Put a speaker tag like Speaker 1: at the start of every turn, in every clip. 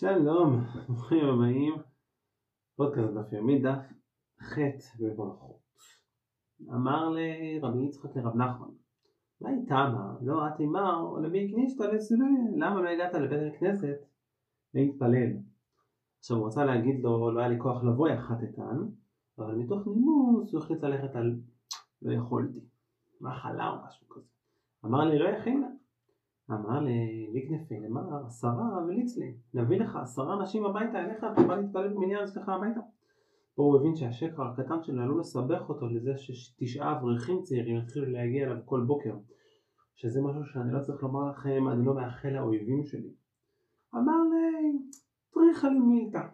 Speaker 1: שלום, ברוכים הבאים, פודקאסט דף יומי, דף ח' בברכות. אמר לרבי יצחק לרב נחמן, מה איתמה? לא את אמר למי כניסת לסולי, למה לא הגעת לבית הכנסת להתפלל? עכשיו הוא רצה להגיד לו, לא היה לי כוח לבוא יחת איתן, אבל מתוך נימוס הוא החליט ללכת על לא יכולתי, מחלה או משהו כזה. אמר לי לא יכינה, אמר לליגנפל, אמר עשרה וליץ לי, נביא לך עשרה אנשים הביתה אליך, אתה בא להתפלל במניין אצלך הביתה. פה הוא הבין שהשקר הקטן שלו עלול לסבך אותו לזה שתשעה אברכים צעירים יתחילו להגיע אליו כל בוקר. שזה משהו שאני לא צריך לומר לכם, אני לא מאחל לאויבים שלי. אמר לי, טריחה לי מילתא.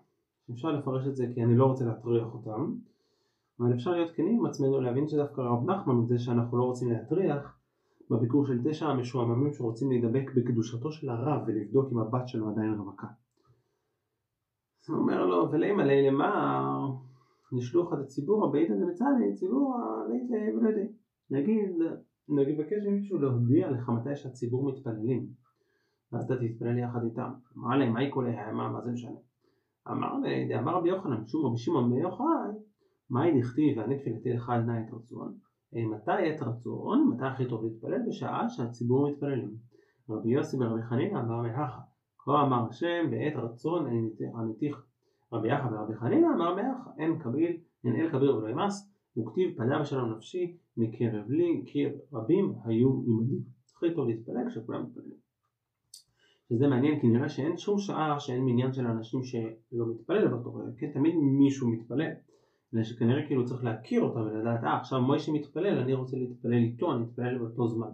Speaker 1: אפשר לפרש את זה כי אני לא רוצה להטריח אותם, אבל אפשר להיות כנים עם עצמנו להבין שדווקא רב נחמן זה שאנחנו לא רוצים להטריח בביקור של תשע המשועממים שרוצים להידבק בקדושתו של הרב ולבדוק אם הבת שלו עדיין רווקה. הוא אומר לו, ולימה לילה מה נשלוח את הציבור הבעידא דמצאלי, ציבור הלית ולדי. נגיד, נגיד בקש ממישהו להודיע לך מתי שהציבור מתפללים, ואז אתה תתפלל יחד איתם. אמר להם, מה יקולה, מה, מה זה משנה? אמר לי, אמר רבי יוחנן, משום רבי שמעון בן יוחאי, מהי דכתיב ואני תפילתי לך על נא את רצון? מתי עת רצון, מתי הכי טוב להתפלל? בשעה שהציבור מתפללים. רבי יוסי ורבי חנינא אמר מהכה, כה אמר השם בעת רצון עניתיך. רבי יחא ורבי חנינא אמר מהכה, אין קביל, אין אל כביר ולא ימס, וכתיב פדה בשלום נפשי מקרב לי, כי רבים היו עמדי. הכי טוב להתפלל כשכולם מתפללים. וזה מעניין כי נראה שאין שום שעה שאין מניין של אנשים שלא מתפלל בתור, כן תמיד מישהו מתפלל. אלא שכנראה כאילו צריך להכיר אותם ולדעת, אה עכשיו מוישה מתפלל, אני רוצה להתפלל איתו, אני אתפלל באותו זמן.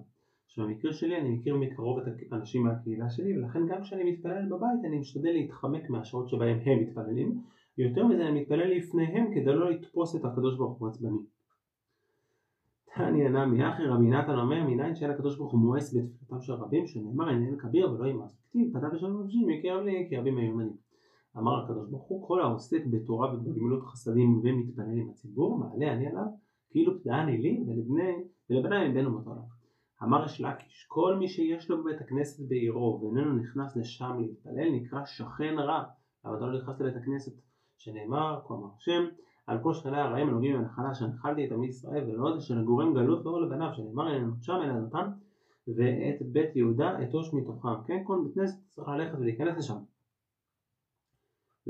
Speaker 1: עכשיו במקרה שלי אני מכיר מקרוב את האנשים מהקהילה שלי ולכן גם כשאני מתפלל בבית אני משתדל להתחמק מהשעות שבהם הם מתפללים ויותר מזה אני מתפלל לפניהם כדי לא לתפוס את הקדוש ברוך הוא עצבני. תניא נמי אחי רבי נתן אומר מניין שאין הקדוש ברוך הוא מואס בתפילתם של רבים שנאמר אין כביר ולא ימאס כתיב פתח ושלום נפשי מקרב לי כי רבים מיומנים אמר הקדוש ברוך הוא כל העוסק בתורה ובגמילות חסדים ומתפלל עם הציבור מעלה אני עליו כאילו פדעני לי ולבני ולבני מבין אומות העולם. אמר יש לקיש כל מי שיש לו בבית הכנסת בעירו ואיננו נכנס לשם להתפלל נקרא שכן רע. למה אתה לא נכנס לבית הכנסת? שנאמר כה אמר השם על כל שכני הרעים הנוגעים בנחלה אשר נחלתי את עמי ישראל ולא אשר גורם גלות ואור לבניו שנאמר אין שם אלא נתן ואת בית יהודה אתוש מתוכם. כן כל בית כנסת צריך ללכת ולהיכנס לשם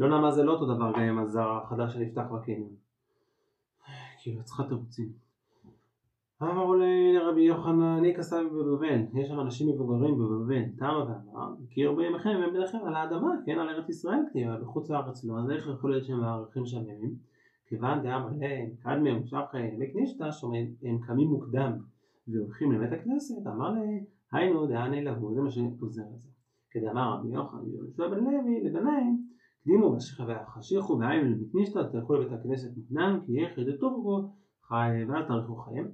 Speaker 1: לא מה זה לא אותו דבר גם עם הזר החדש שנפתח בקניון. כאילו, צריכה תירוצים. אמרו לרבי יוחנן, אני כסף בבבל, יש שם אנשים מבוגרים בבבל, תמה ואמר, כי הרבה ימיכם הם בדרכם על האדמה, כן, על ארץ ישראל כתיבה, בחוץ לארץ לא, אז איך יכול להיות שהם הערכים שם ימים? כיוון דאמר להם, קדמם, שבחי, מקנישתא, שהם קמים מוקדם והולכים לבית הכנסת, אמר להם, היינו דעני להו, זה מה שעוזר לזה. כדאמר רבי יוחנן, יהושע בן לוי, לבניהם, קדימו וחשיכו והיינו לבתנישתא תלכו לבית הכנסת מוקדם כי יחד טובו חי ואל תאריכו חיים.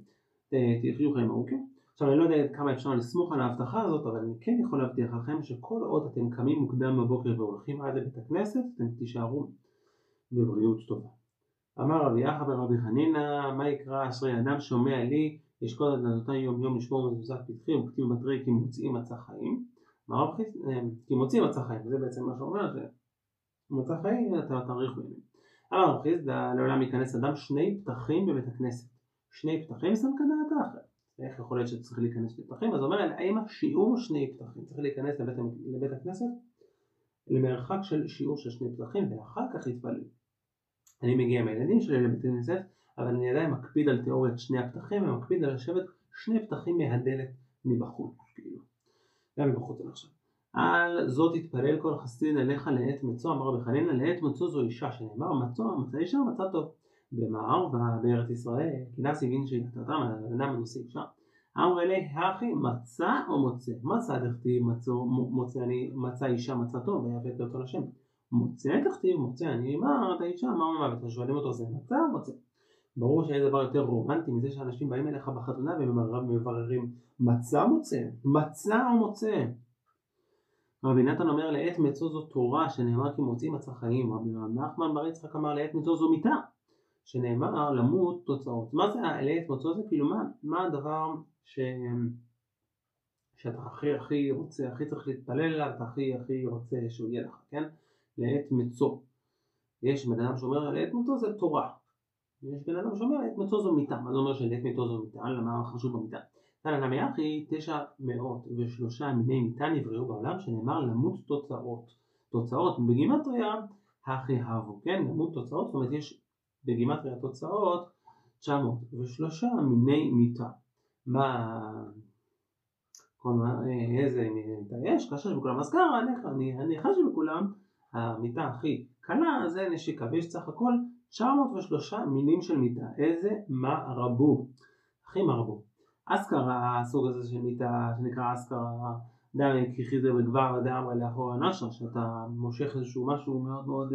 Speaker 1: תחיו חיים ארוכים. עכשיו אני לא יודע כמה אפשר לסמוך על ההבטחה הזאת אבל אני כן יכול להבטיח לכם שכל עוד אתם קמים מוקדם בבוקר והולכים עד לבית הכנסת אתם תישארו בבריאות טובה. אמר רבי יחא ורבי חנינא מה יקרא אשרי אדם שומע לי ישקוד עד נדותי יום יום לשמור מזוזת פתחי וכתיב בתרי כי מוצאים מצא חיים? כי מוצאים מצא חיים זה בעצם מה שאומר מצא חיים אתה תאריך בימים. אמר רב חיסדא לעולם ייכנס אדם שני פתחים בבית הכנסת. שני פתחים סנקדה אחרת. איך יכול להיות שצריך להיכנס לפתחים? אז אומר האם השיעור שני פתחים צריך להיכנס לבית, לבית הכנסת למרחק של שיעור של שני פתחים ואחר כך להתפלל. אני מגיע עם הילדים שלי לבית הכנסת אבל אני עדיין מקפיד על תיאוריית שני הפתחים ומקפיד על לשבת שני פתחים מהדלת מבחוץ כאילו. גם מבחוץ אני חושב. על זאת יתפלל כל חסיד אליך לעת מצוא, אמר רבי חנינא, לעת מצוא זו אישה, שנאמר מצוא, מצא אישה, מצא טוב. במער בארץ ישראל, כי נס הבין שיתתם על אדם מנושא אישה. אמר אלי, האחי, מצא או מוצא? מצא דכתיב מוצא אני, מצא אישה מצא טוב, ויפת ברצון השם. מוצא דכתיב מוצא אני, מה את האישה, מה הוא מוות? שואלים אותו זה מצא או מוצא? ברור שאין דבר יותר רומנטי מזה שאנשים באים אליך בחתונה ומבררים מצא מוצא? מצא או מוצא? רבי נתן אומר לעת מצוא זו תורה שנאמר כי מוצאים מצא חיים רבי נחמן בר יצחק אמר לעת מצוא זו מיתה שנאמר למות תוצאות מה זה לעת מצוא זה כאילו מה, מה הדבר ש... שאתה הכי הכי רוצה הכי צריך להתפלל אליו אתה הכי הכי רוצה שהוא יהיה לך כן לעת מצוא. יש בן אדם שאומר לעת מצוא זה תורה. יש בן אדם שאומר לעת מצוא זו מיטה. מה זה אומר שלעת מצוא זו מיטה? למה חשוב במיטה? תנא נמי אחי, תשע מאות ושלושה מיני מיטה נבראו בעולם, שנאמר למות תוצאות. תוצאות בגימטריה, הכי הבו, כן? למות תוצאות, זאת אומרת יש בגימטריה תוצאות 903 מיני מיטה. מה... כל מה, איזה מיטה יש? קשה שבכולם אז אני הניחה שבכולם המיטה הכי קלה זה נשיקה, ויש סך הכל 903 מינים של מיטה. איזה מה רבו? הכי מה רבו. אסכרה, הסוג הזה של מיטה שנקרא אסכרה, דמי ככי זה בגבר דאמרי לאחור הנשר, שאתה מושך איזשהו משהו מאוד מאוד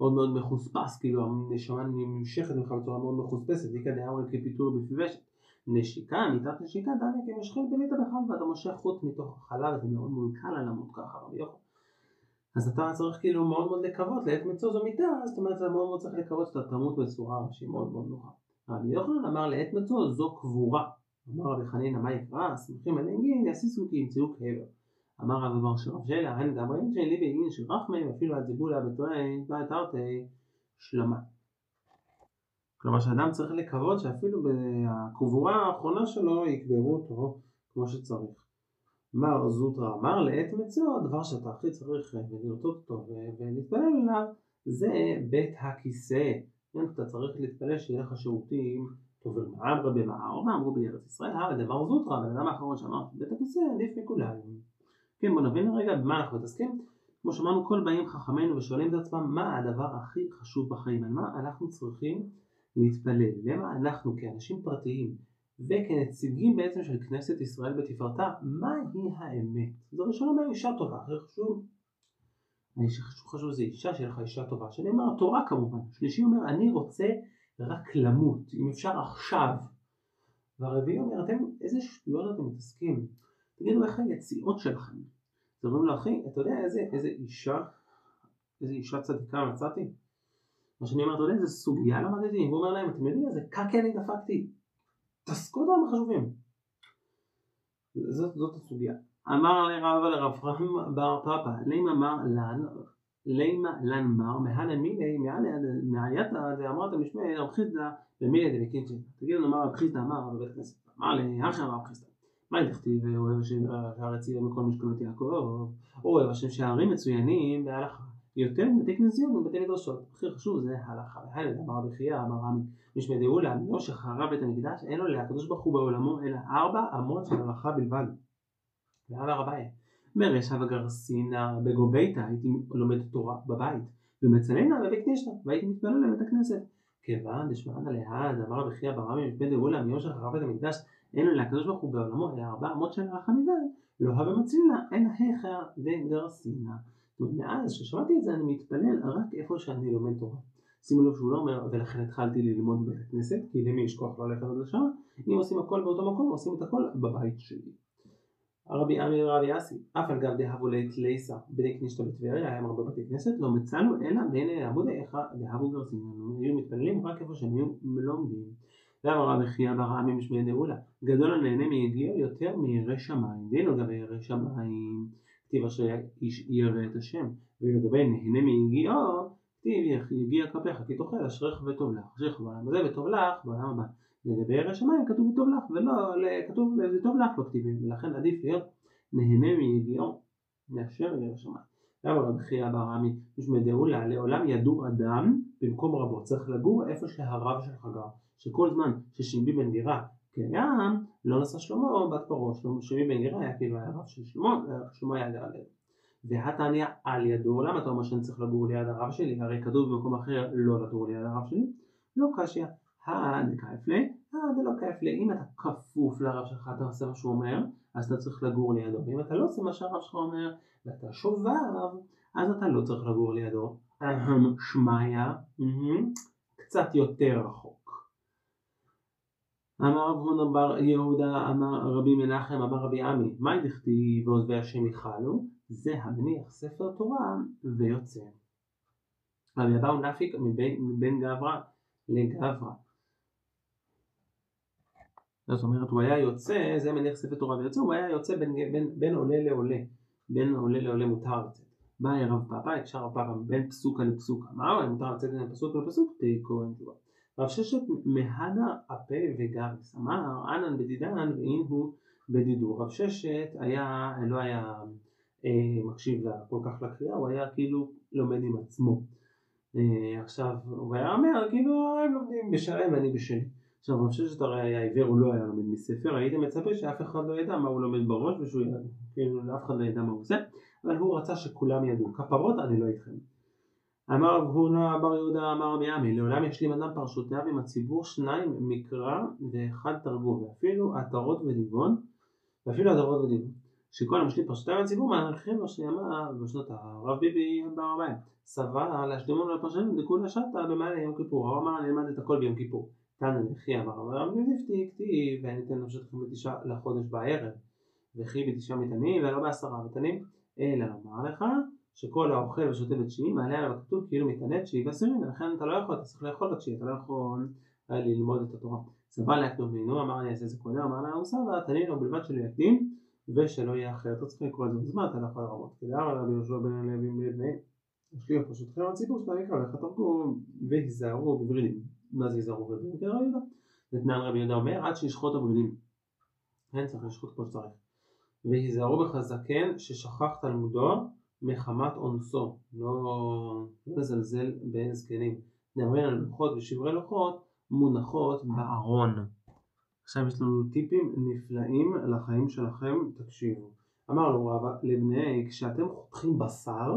Speaker 1: מאוד מאוד מחוספס, כאילו הנשמה נמשכת ממך בצורה מאוד מחוספסת, דיקה דאמרי כפיתור בפיבשת. נשיקה, מיטת נשיקה, דמי כמשכן בליטה בחלב, ואתה מושך חוט מתוך החלב, זה מאוד מאוד קל למות ככה, רבי יוחנן. אז אתה צריך כאילו מאוד מאוד לקוות, לעת מצוא זו מיטה, זאת אומרת אתה מאוד מאוד צריך לקוות שאתה תמות בצורה שהיא מאוד מאוד נוחה. רבי יוחנן אמר לעת מצוא זו קבורה. אמר רבי חנינא מה יקרא? על אנגין יסיסו כי ימצאו קבר. אמר רבי בר שרב שאלה הן דאמרין שאין לי בעניין של רחמי ואפילו הדיבולה בתואין תרתי שלמה. כלומר שאדם צריך לקוות שאפילו בקבורה האחרונה שלו יקברו אותו כמו שצריך. מר זוטרא אמר לעת מצוא הדבר שאתה הכי צריך לרצות אותו ולהתפלל אליו זה בית הכיסא כן, אתה צריך להתפלל שיהיה לך שירותים טובים. אמרו מה אמרו בארץ ישראל? הרי דבר זוטרא, הבן אדם האחרון שאמר בית הכיסא עדיף מכולם. כן, בוא נבין רגע במה אנחנו מתעסקים. כמו שאמרנו, כל באים חכמינו ושואלים את עצמם מה הדבר הכי חשוב בחיים, על מה אנחנו צריכים להתפלל, למה אנחנו כאנשים פרטיים וכנציגים בעצם של כנסת ישראל בתפארתה, מהי האמת? זו ראשונה מהאישה טובה, הכי חשוב חשוב שזה אישה, שיהיה לך אישה טובה. שאני אומר התורה כמובן. שלישי אומר אני רוצה רק למות, אם אפשר עכשיו. והרביעי אומר אתם איזה שטויות אתם מתעסקים. תגידו איך היציאות שלכם. אז אומרים לו אחי אתה יודע איזה, איזה אישה, איזה אישה צדיקה מצאתי? מה שאני אומר אתה יודע איזה סוגיה למדתי? והוא אומר להם אתם יודעים איזה קקי אני דפקתי? תעסקו דברים חשובים. זאת, זאת הסוגיה. אמר לרב לרב בר פאפא, לימה מר לן, לימה לן מר, מהנה מיני, מעייתא דאמרת משמי רב חיסדא במילי דבקינצ'י. תגיד לנו מה רב חיסדא אמר בבית הכנסת. אמר לי, אחי רב חיסדא. מה תכתיב אוהב השם שער הציבור מכל משכנות יעקב, אוהב השם שערים מצוינים בהלכה. יותר מבתי כנסיות ובתי מדרשות. הכי חשוב זה הלכה. והילד אמר רבי חייא אמר רמי משמי דאולה, מיום שחרב בית המקדש אין לו לקדוש ברוך הוא בעולמו אלא ארבע אמות של הלכה בלבד. ועל הר הבית. מרשע וגרסינה בגוביתא הייתי לומד תורה בבית, ומצלנה בבית כנישתא, והייתי מתפלל לבית הכנסת. כיוון דשמענה להד, אמר רבי חייא ברמי מפני דאולה מיום שחרב בית המקדש, אין לו להקדוש ברוך הוא בעולמו אלא ארבע אמות של הלכה מבעד, לא הווה מצלינה, אין. זאת אומרת, מאז ששמעתי את זה אני מתפלל רק איפה שאני לומד תורה. שימו לב שהוא לא אומר ולכן התחלתי ללמוד בבית הכנסת, כי למי יש כוח ללכת עד לשם, אם עושים הכל באותו מקום עושים את הכל בבית שלי. הרבי עמי רבי אסי, אף על גב דהבו לית ליסה בני כנישתא בטבריה, היה הרבה בתי כנסת, לא מצאנו אלא בעיני עמוד איכה דהבו גרסינו, היו מתפללים רק איפה שהם היו לומדים. ואמר רבי חייא בר עמי משמי דאולה, גדול הנהנה מיגיעו יותר מירא שמיים, דין לגבי ירא שמיים, כתיב אשר איש ירא את השם, ולגבי נהנה מיגיעו, כתיב יגיע כפיך כי תאכל אשריך וטוב לך, אשריך בעולם הזה וטוב לך בעולם הבא. לגבי ירא שמיים כתוב טוב לך ולא כתוב זה טוב לך בכתיבים ולכן עדיף להיות נהנה מיגיעו מאשר ירא שמיים. למה רבי חייא בר עמי משמי דאולה לעולם ידור אדם במקום רבו צריך לגור איפה שהרב שלך גר שכל זמן ששימבי בן גירה קיים לא נסע שלמה בת פרעה שימבי בן גירה היה כאילו היה רב של שלמה שלמה היה גר עליו והתניא על ידו למה אתה אומר שאני צריך לגור ליד הרב שלי הרי כתוב במקום אחר לא לגור ליד הרב שלי לא קשיא דקייף לי, זה לא כיף לי, אם אתה כפוף לרב שלך אתה עושה מה שהוא אומר, אז אתה צריך לגור לידו, ואם אתה לא עושה מה שהרב שלך אומר, ואתה שובב, אז אתה לא צריך לגור לידו. שמעיה, קצת יותר רחוק. אמר רב הונא בר יהודה, אמר רבי מנחם, אמר רבי עמי, מה דכתיב ועוזבי השם יחלו? זה המניח ספר תורה ויוצא. רבי אבאו נפיק מבין גברא לגברא. זאת אומרת הוא היה יוצא, זה מניח ספר תורה ויוצא, הוא היה יוצא בין, בין, בין עולה לעולה, בין עולה לעולה מותר לצאת. בא רב פאפא, הקשר רב פאפא בין פסוקה לפסוקה. מה? מותר לצאת בין פסוק לפסוק? תיקו אין תשובה. רב ששת מהדה אפה וגרס. אמר אנן בדידן ואין הוא בדידו. רב ששת היה, לא היה אה, מקשיב לה, כל כך לקריאה, הוא היה כאילו לומד עם עצמו. אה, עכשיו, הוא היה אומר, כאילו, הם לומדים בשלם ואני בשלי. עכשיו, רב ששת הרי היה עיוור, הוא לא היה לומד מספר, הייתי מצפה שאף אחד לא ידע מה הוא לומד בראש, ושהוא ידע, כאילו, אף אחד לא ידע מה הוא עושה, אבל הוא רצה שכולם ידעו. כפרות אני לא איתכם. אמר רב הונא בר יהודה אמר רבי עמי לעולם ישלים אדם פרשותיו עם הציבור שניים מקרא ואחד תרגום ואפילו עטרות ודיבון ואפילו עטרות ודיבון שכל המשלים פרשותיו עם הציבור מעריכים לו שימה בשנות הרב ביבי בר אביי סבר להשלימון לפרשנים דכולה שטה במעלה יום כיפור הוא אמר נלמד את הכל ביום כיפור תנא לחי אמר רבי יפתי כתיב וניתן נפשתכם בתשעה לחודש בערב וכי בתשעה מטענים ולא בעשרה מטענים אלא לומר לך שכל האוכל ושותה בתשיעי מעלה עליו הכתוב כאילו מתענה תשיעי ועשירים ולכן אתה לא יכול, אתה צריך לאכול בתשיעי, אתה לא יכול ללמוד את התורה. סבל להקדום מינו, אמר אני אעשה את זה קודם, אמר לה עושה ותנין לו בלבד שלא יקדים ושלא יהיה אחר, אתה צריך לקרוא את זה בזמן, אתה לא יכול לרמות. כדאר על רבי יהושע בן הלוי בני בני השקיעו פשוטכם הציבור שאתה יקרא ואיך תרגום והיזהרו בברידים. מה זה היזהרו בברידים? כרבי יהודה. נתנן רבי יהודה אומר עד שישחוט הברידים. אין צריך לשחוט כמו שצריך. והיזהרו בחזקן ששכח תלמודו מחמת אונסו, לא, לא לזלזל בזקנים. נדבר על לוחות ושברי לוחות מונחות בארון. עכשיו יש לנו טיפים נפלאים לחיים שלכם, תקשיבו. אמר לו רבא לבני, כשאתם חותכים בשר,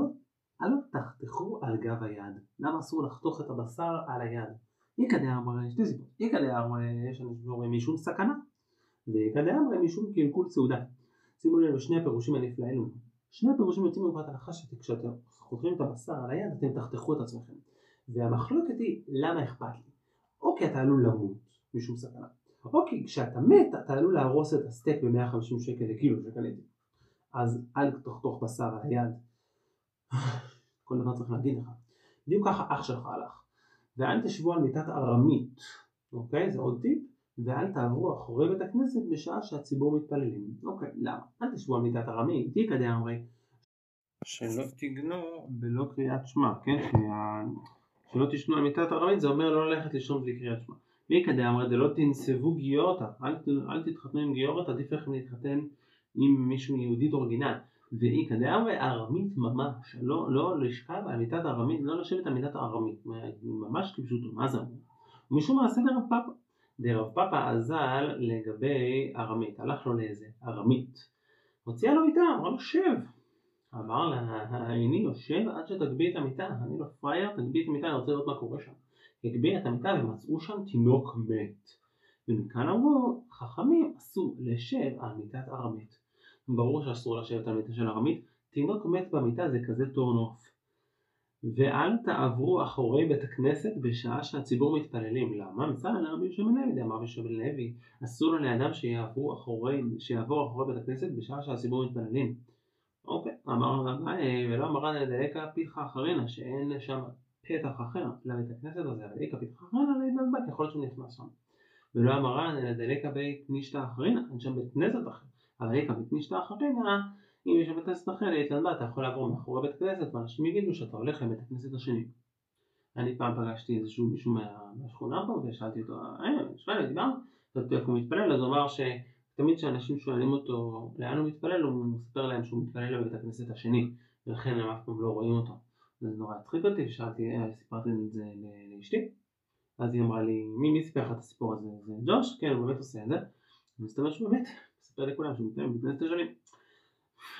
Speaker 1: אל תחתכו על גב היד. למה אסור לחתוך את הבשר על היד? יקא דאמרי, שתי סיבות. יקא דאמרי, יש לנו שאומרים משום סכנה, ויקא דאמרי משום קלקול סעודה. שימו לב לשני הפירושים הנפלאים. שני הפירושים יוצאים מנקודת הנחה שכשאתם חותכים את הבשר על היד אתם תחתכו את עצמכם. והמחלוקת היא למה אכפת לי? או כי אתה עלול למות משום סכנה, או כי כשאתה מת אתה עלול להרוס את הסטייק ב-150 שקל לקילו שקניתי. אז אל תחתוך בשר על היד. כל דבר צריך להגיד לך. בדיוק ככה אח שלך הלך. ואל תשבו על מיטת ארמית, אוקיי? זה עוד טיפ. ואל תעברו אחורי בית הכנסת בשעה שהציבור מתפללים. אוקיי, למה? אל תשבו על מיטת ארמי, תיקא דאמרי. שלא תגנו בלא קריאת שמע, כן? שלא תשנו על מיטת ארמית זה אומר לא ללכת לישון בלי קריאת שמע. מיקא דאמרי דלא תנסבו גיורתא, אל, אל תתחתנו עם גיורתא, עדיף לכם להתחתן עם מישהו יהודית אורגינל. ואיכא דאמרי ארמית ממש, לא, לא לשכב על מיטת ארמית, לא לשבת על מיטת ארמית, ממש כפשוטו, מה זה אומר? משום מה סדר רב פאפה. דרב פאפא אזל לגבי ארמית, הלך לו לאיזה ארמית, הוציאה לו מיטה, אמרה לו שב, אמר לה איני יושב עד שתגביא את המיטה, אני לא פראייר, תגביא את המיטה, אני רוצה לראות מה קורה שם. הגביא את המיטה ומצאו שם תינוק מת. ומכאן אמרו חכמים אסור לשב על מיטת ארמית. ברור שאסור לשבת על מיטה של ארמית, תינוק מת במיטה זה כזה טורנוף. ואל תעברו אחורי בית הכנסת בשעה שהציבור מתפללים. למה? מצד רבי יהושע לוי, אמר יהושע לוי, אסור לאדם שיעבור אחורי, בית הכנסת בשעה שהציבור מתפללים. אוקיי, אמר רבי, ולא אמרה לדלקה פיתחה אחרינה, שאין שם פתח אחר לבית הכנסת הזה, אבל איכה פיתחה אחרינה להתנדבק, יכול להיות שהוא נכנס שם. ולא אמרה לדלקה בית נישתא אחרינה, אין שם בית כנסת אחר, אבל איכה בית נישתא אחרינה אם יש בית כנסת אחר להתלמדה אתה יכול לעבור מאחורי בית כנסת ואנשים יגידו שאתה הולך לבית הכנסת השני. אני פעם פגשתי איזשהו מישהו מהשכונה פה ושאלתי אותו, אה, שואל, דיברנו, שאלתי איפה הוא מתפלל, אז הוא אמר שתמיד כשאנשים שואלים אותו לאן הוא מתפלל, הוא מספר להם שהוא מתפלל בבית הכנסת השני, ולכן הם אף פעם לא רואים אותו. זה נורא הצחיק אותי, ושאלתי, אה, סיפרתי את זה לאשתי, אז היא אמרה לי, מי, סיפר לך את הסיפור הזה? זה ג'וש? כן, הוא באמת עושה את זה. מסתבר שהוא באמת מספר לכולם שהוא מתפלל בבית הכנסת השני.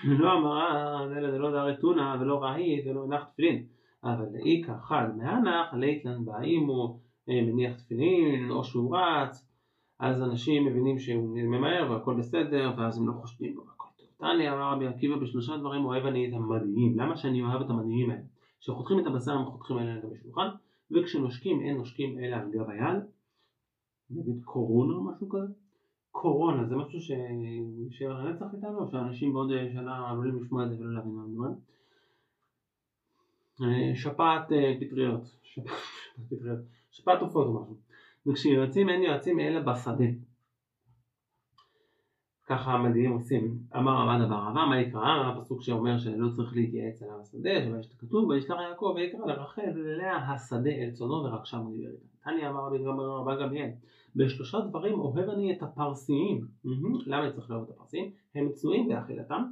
Speaker 1: ולא אמרה אלא דלא דרי תונא ולא רהיט ולא מנח תפילין אבל איכא חד מהנח ליתלן בה אם הוא אה, מניח תפילין או שהוא רץ אז אנשים מבינים שהוא ממהר והכל בסדר ואז הם לא חושבים בו והכל טוב. תניא אמר רבי עקיבא בשלושה דברים אוהב אני את המדהים למה שאני אוהב את המדהים האלה? כשחותכים את הבשר הם חותכים עליהם על גבי שולחן וכשנושקים אין נושקים אלא על גב היד נגיד קורונה או משהו כזה קורונה זה משהו שישאר לנצח איתנו או שאנשים בעוד שנה עלולים לשמוע את זה ולא להבין מה מדובר? אה, שפעת אה, פטריות, שפעת עופות או משהו וכשיועצים אין יועצים אלא בשדה ככה המדהים עושים. אמר עמד אבר אברהם, מה יקרא? הפסוק שאומר שלא צריך להתייעץ עליו השדה, שמה יש כתוב, וישלח יעקב ויקרא לרחל וללאה השדה אל צונו ורק שם הוא דיבר איתם. תניא אמר רבי גמליאל, בשלושה דברים אוהב אני את הפרסיים. למה אני צריך לאהוב את הפרסיים? הם צנועים באכילתם,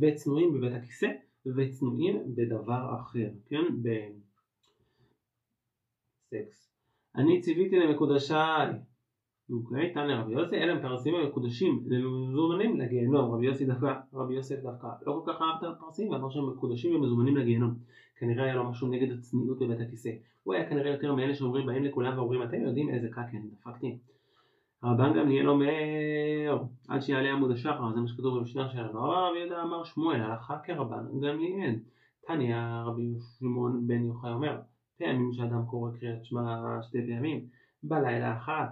Speaker 1: וצנועים בבית הכיסא, וצנועים בדבר אחר, כן? בסקס. אני ציוויתי למקודשיי אוקיי, תנא רבי יוסי, אלה הם פרסים המקודשים למזומנים לגיהנום, רבי יוסי דווקא, רבי יוסף דווקא לא כל כך אהב את הפרסים ואמר שהם מקודשים ומזומנים לגיהנום. כנראה היה לו משהו נגד הצניעות בבית הכיסא. הוא היה כנראה יותר מאלה שאומרים באים לכולם ואומרים אתם יודעים איזה קקן דפקתי. רבן גמליאל אומר עד שיעלה עמוד השחר זה מה שכתוב במשנה שלנו. רבי יהודה אמר שמואל הלכה כרבן גמליאל. תניא רבי שמעון בן יוחאי אומר פעמים שאדם קורא קריאת שמע שתי פעמים בלילה אחת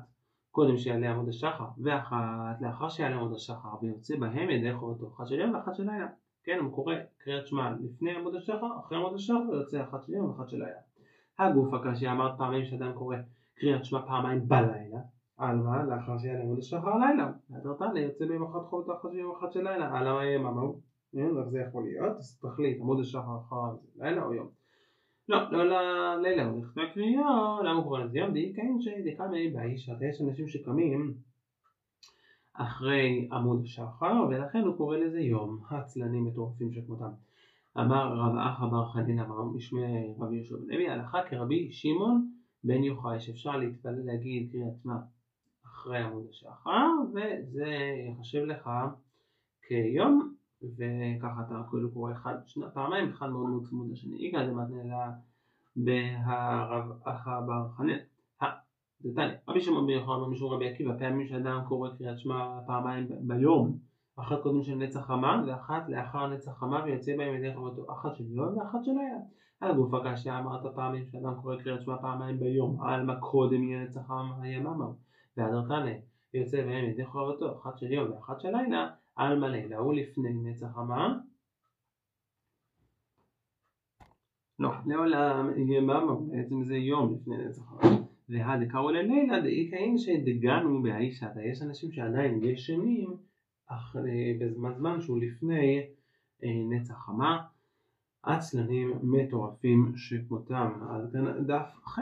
Speaker 1: קודם שיעלה עמוד השחר, ואחת לאחר שיעלה עמוד השחר, ויוצא בהם ידי חובתו, אחת של יום ואחת של לילה. כן, הוא קורא קריאת שמע לפני עמוד השחר, אחרי עמוד השחר, ויוצא אחת של יום ואחת של לילה. הגוף הקשי אמר פעמים שאדם קורא קריאת שמע פעמיים בלילה, על מה? לאחר שיעלה עמוד השחר הלילה. והדרתן יוצא ביום אחת חובתו אחת של יום ואחת של לילה. על מה יהיה מה הוא? איך זה יכול להיות? אז תחליט, עמוד השחר אחר לילה או יום. לא, לא ללילה, הוא נכתב קריאה, למה הוא קורא לזה יום? דאיקאים שדקאמי באישה, יש אנשים שקמים אחרי עמוד השחר, ולכן הוא קורא לזה יום, עצלנים מטורפים שכמותם. אמר רב אחא בר חנין אמר משמי רבי יהושע בן לוי, הלכה כרבי שמעון בן יוחאי, שאפשר להתפלל להגיד קריאת שמע אחרי עמוד השחר, וזה יחשב לך כיום וככה אתה כאילו קורא אחד, שני, פעמיים, אחד מאוד מאוד צמוד לשני. זה מתנה בהרב אחא בר חנין. זה תניא. רבי שמעון בן יוחנן משום רבי עקיבא, פעמים שאדם קורא קריאת שמע פעמיים ביום, אחת קודם של נצח חמה ואחת לאחר נצח חמה ויוצא בהם ידי חברתו, אחת של יום ואחת של לילה. על גוף הקשיא אמרת פעמים שאדם קורא קריאת שמע פעמיים ביום, על מה קודם יהיה נצח חמה היממה הוא. והדר תניא יוצא בהם ידי חברתו, אחת של יום ואחת של לילה. על מלא, להוא לפני נצח המה. לא, לעולם יממה, בעצם זה יום לפני נצח המה. והדקרו ללילה דאיקאים שדגנו באישתא, יש אנשים שעדיין ישנים בזמן זמן שהוא לפני אה, נצח המה, עצלנים מטורפים שכמותם, עד כאן דף ח'